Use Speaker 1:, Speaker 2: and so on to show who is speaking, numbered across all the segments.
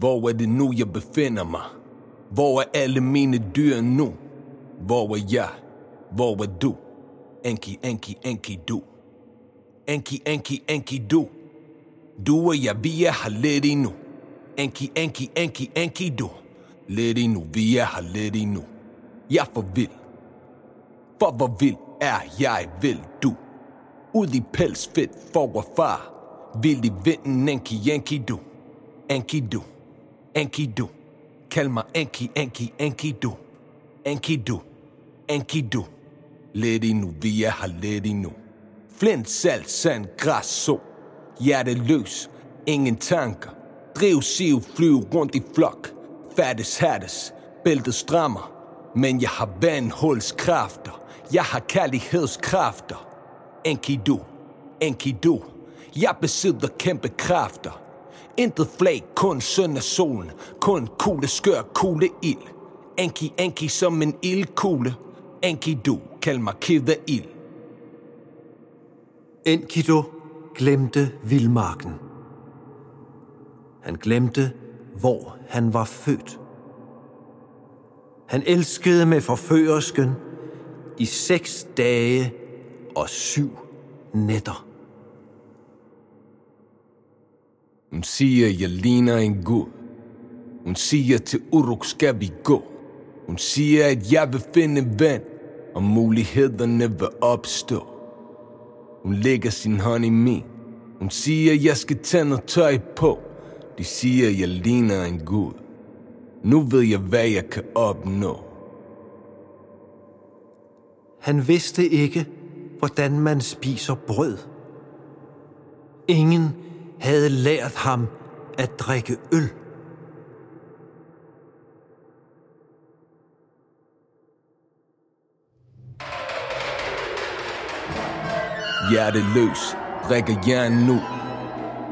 Speaker 1: Hvor er det nu, jeg befinder mig? Hvor er alle mine dyr nu? Hvor er jeg? Hvor er du? Enki, Enki, Enki, du. Enki, Enki, Enki, du. Du og jeg, vi er her lidt endnu. Enki, Enki, Enki, Enki, du. Lidt endnu, vi er her lidt endnu. Jeg for vild. For hvor vild er jeg, vil du? Ud i pels fedt for og far. Vild i vinden, Enki, Enki, du. Enki, du. Enki, du. Kald mig Enki, Enki, Enki, du. Enki, du. Enki, du. Lidt endnu, vi er her lidt endnu. Flint, salt, sand, græs, så. Hjerte løs, ingen tanker. Driv, siv, flyv rundt i flok. Færdes, herdes, bæltet strammer. Men jeg har vandhulskræfter. Jeg har kærlighedskræfter. Enkidu, Enkidu. Jeg besidder kæmpe kræfter. Intet flag, kun søn af solen. Kun kugle, skør, kugle, ild. Enki, Enki som en ildkugle. Enkidu, kald mig ked af ild.
Speaker 2: Enkido glemte vildmarken. Han glemte, hvor han var født. Han elskede med forførersken i seks dage og syv nætter.
Speaker 1: Hun siger, jeg ligner en gud. Hun siger, til Uruk skal vi gå. Hun siger, at jeg vil finde ven, og mulighederne vil opstå. Hun lægger sin hånd i min. Hun siger, jeg skal tage noget tøj på. De siger, jeg ligner en gud. Nu ved jeg, hvad jeg kan opnå.
Speaker 2: Han vidste ikke, hvordan man spiser brød. Ingen havde lært ham at drikke øl.
Speaker 1: Hjerteløs, drikker jern nu.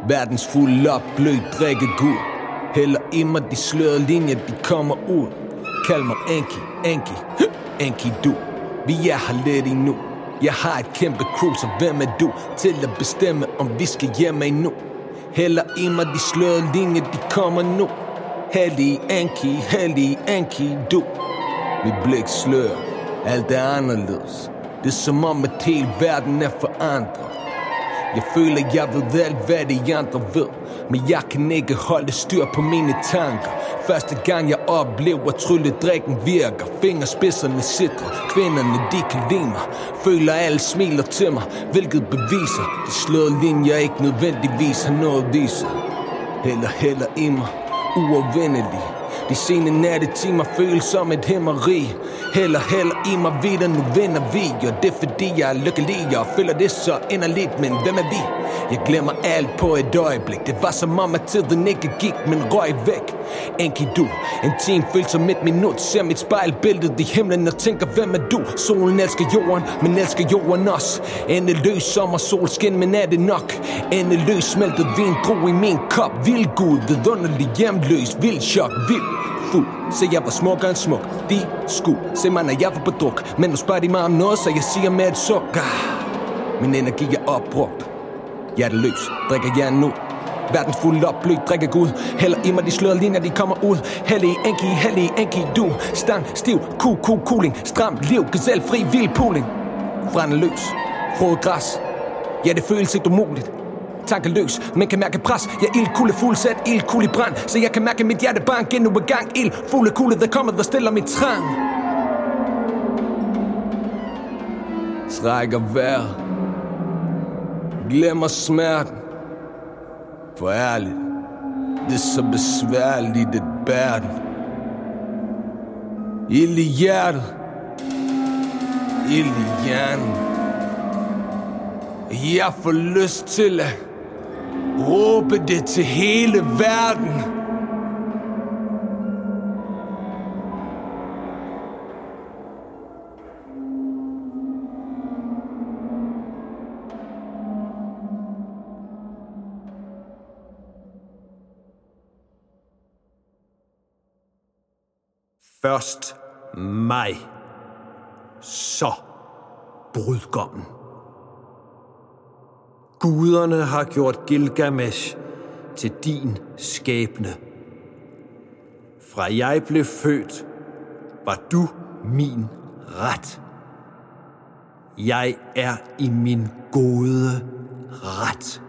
Speaker 1: Verdens fuld op, blød drikke gud. Hælder i mig de slørede linjer, de kommer ud. Kald mig Anki, Anki, Anki du. Vi er her lidt endnu. Jeg har et kæmpe crew, så hvem er du til at bestemme, om vi skal hjem endnu? Heller i mig de slåede linje, de kommer nu. Hellig Anki, hellig Anki, du. Mit blik slør, alt er anderledes. Det er som om, at hele verden er forandret. Jeg føler, jeg ved alt, hvad de andre ved. Men jeg kan ikke holde styr på mine tanker. Første gang jeg oplever trylledrikken virker. Fingerspidserne sidder, kvinderne de kan lide mig. Føler alle smiler til mig, hvilket beviser. De slåede linjer ikke nødvendigvis har noget at vise Heller heller i mig, uovervindelig de sene nattetimer føles som et hæmmeri. Heller, heller i mig videre, nu vinder vi. Og det er fordi jeg er lykkelig og føler det så inderligt. Men hvem er vi? Jeg glemmer alt på et øjeblik. Det var som om at tiden ikke gik, men røg væk. Enki du, en time føles som et minut. Ser mit spejlbillede i himlen og tænker, hvem er du? Solen elsker jorden, men elsker jorden også Endeløs sommer, solskin, men er det nok? Endeløs smeltet vin, dro i min kop. Vild Gud, vidunderlig hjemløs, vild chok, vild så jeg var smuk og en smuk. De skulle se mig, når jeg var på druk. Men nu spørger de mig om noget, så jeg siger med et suk Min energi er opbrugt. Hjerteløs, drikker jeg nu? Verden fuld op, blød, drikker Gud. Hælder i mig de slørede linjer, de kommer ud. Hellig, enki, hellig, enki, du. Stang, stiv, ku, ku, cooling Stram, liv, gazelle, fri, vild, pooling Frænde løs, frode græs. Ja, det føles ikke umuligt tankeløs, men kan mærke pres. Jeg er ildkulde fuld sat, ildkul i brand. Så jeg kan mærke mit hjerte bare endnu en gang. Ild, fulde kulde, der kommer, der stiller mit trang. Trækker vejret Glemmer smerten For ærligt. Det er så besværligt at bære den. Ild i hjertet. Ild i hjernen. Jeg får lyst til at råbe det til hele verden.
Speaker 2: Først mig, så brudgommen. Guderne har gjort Gilgamesh til din skæbne. Fra jeg blev født, var du min ret. Jeg er i min gode ret.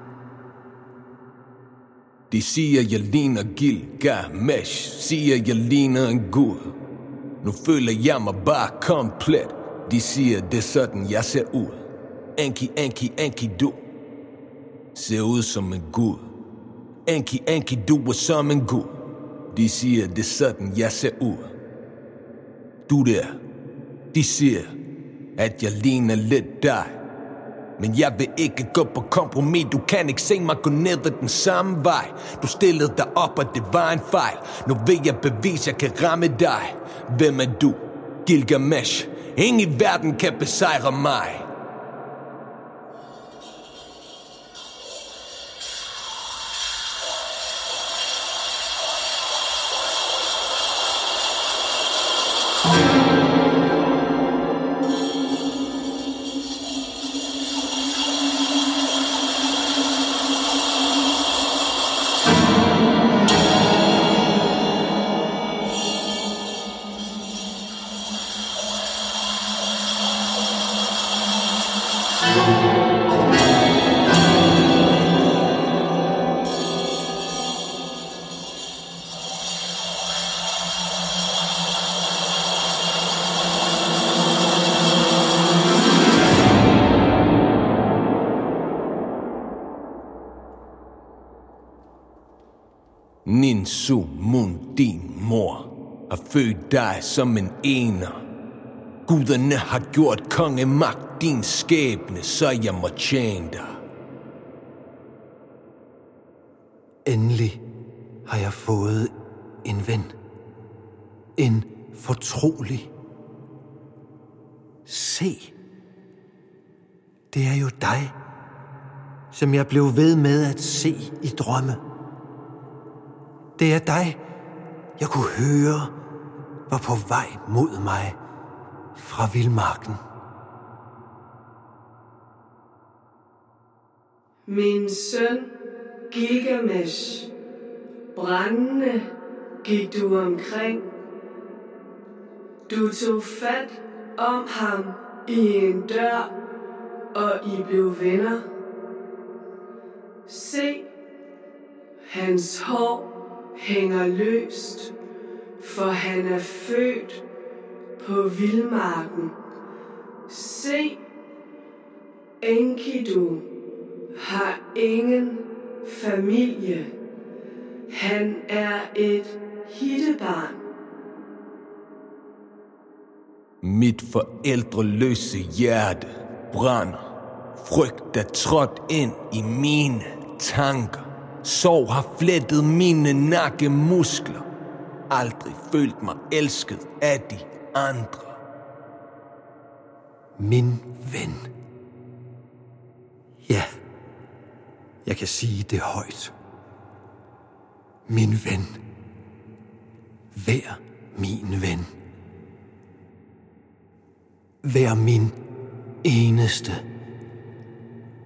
Speaker 1: De siger, jeg ligner Gilgamesh Siger, jeg ligner en gud Nu føler jeg mig bare komplet De siger, det er sådan, jeg ser ud Anki, Anki, Anki, du Ser ud som en gud. Anki, Anki, du er som en gud. De siger, det er sådan, jeg ser ud. Du der De siger, at jeg ligner lidt dig. Men jeg vil ikke gå på kompromis. Du kan ikke se mig gå ned ad den samme vej. Du stillede dig op, og det var en fejl. Nu vil jeg bevise, jeg kan ramme dig. Hvem er du? Gilgamesh. Ingen i verden kan besejre mig. Su Mun, din mor, har født dig som en ener. Guderne har gjort kongemagt din skæbne, så jeg må tjene dig.
Speaker 2: Endelig har jeg fået en ven. En fortrolig. Se. Det er jo dig, som jeg blev ved med at se i drømme. Det er dig, jeg kunne høre, var på vej mod mig fra vildmarken.
Speaker 3: Min søn Gilgamesh, brændende gik du omkring. Du tog fat om ham i en dør, og I blev venner. Se, hans hår hænger løst, for han er født på vildmarken. Se, Enkidu har ingen familie. Han er et hittebarn.
Speaker 1: Mit forældreløse hjerte brænder. Frygt er trådt ind i mine tanker. Sorg har flettet mine nakkemuskler. Aldrig følt mig elsket af de andre.
Speaker 2: Min ven. Ja, jeg kan sige det højt. Min ven. Vær min ven. Vær min eneste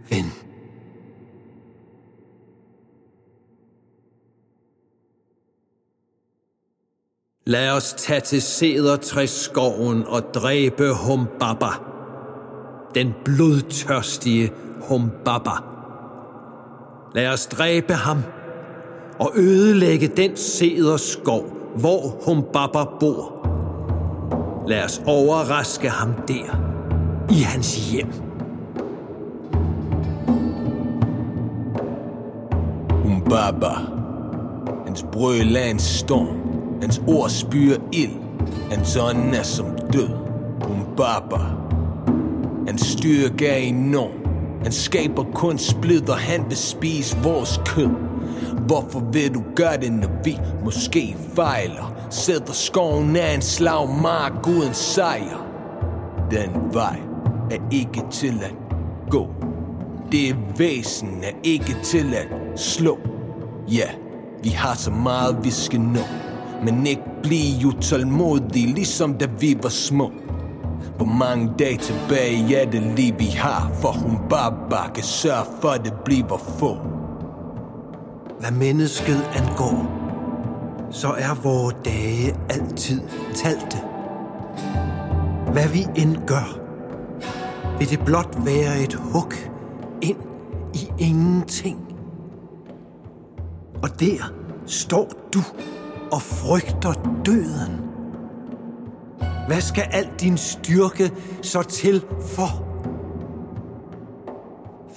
Speaker 2: ven. Lad os tage til skoven og dræbe Humbaba. Den blodtørstige Humbaba. Lad os dræbe ham og ødelægge den skov, hvor Humbaba bor. Lad os overraske ham der, i hans hjem.
Speaker 1: Humbaba. Hans brød en storm. Hans ord spyrer ild. Hans ånd er som død. Hun barber. Hans styrke er enorm. Han skaber kun splid, og han vil spise vores kød. Hvorfor vil du gøre det, når vi måske fejler? Sætter skoven af en slagmark uden sejr. Den vej er ikke til at gå. Det væsen er ikke til at slå. Ja, yeah, vi har så meget, vi skal nå. Men ikke blive utålmodig, ligesom da vi var små Hvor mange dage tilbage er det lige vi har For hun bare bare kan sørge for at det bliver få
Speaker 2: Hvad mennesket angår så er vores dage altid talte. Hvad vi end gør, vil det blot være et hug ind i ingenting. Og der står du og frygter døden. Hvad skal al din styrke så til for?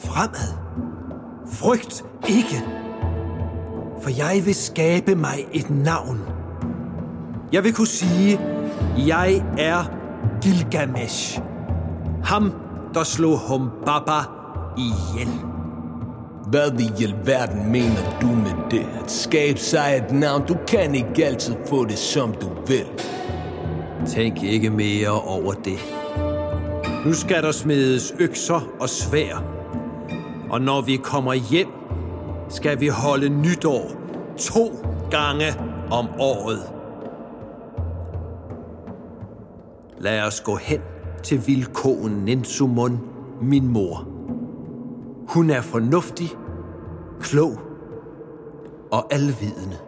Speaker 2: Fremad. Frygt ikke. For jeg vil skabe mig et navn. Jeg vil kunne sige, jeg er Gilgamesh. Ham, der slog Humbaba ihjel.
Speaker 1: Hvad i alverden mener du med det? At skabe sig et navn, du kan ikke altid få det som du vil.
Speaker 2: Tænk ikke mere over det. Nu skal der smedes økser og svær. Og når vi kommer hjem, skal vi holde nytår to gange om året. Lad os gå hen til vilkåen Nensumon, min mor. Hun er fornuftig, klog og alvidende.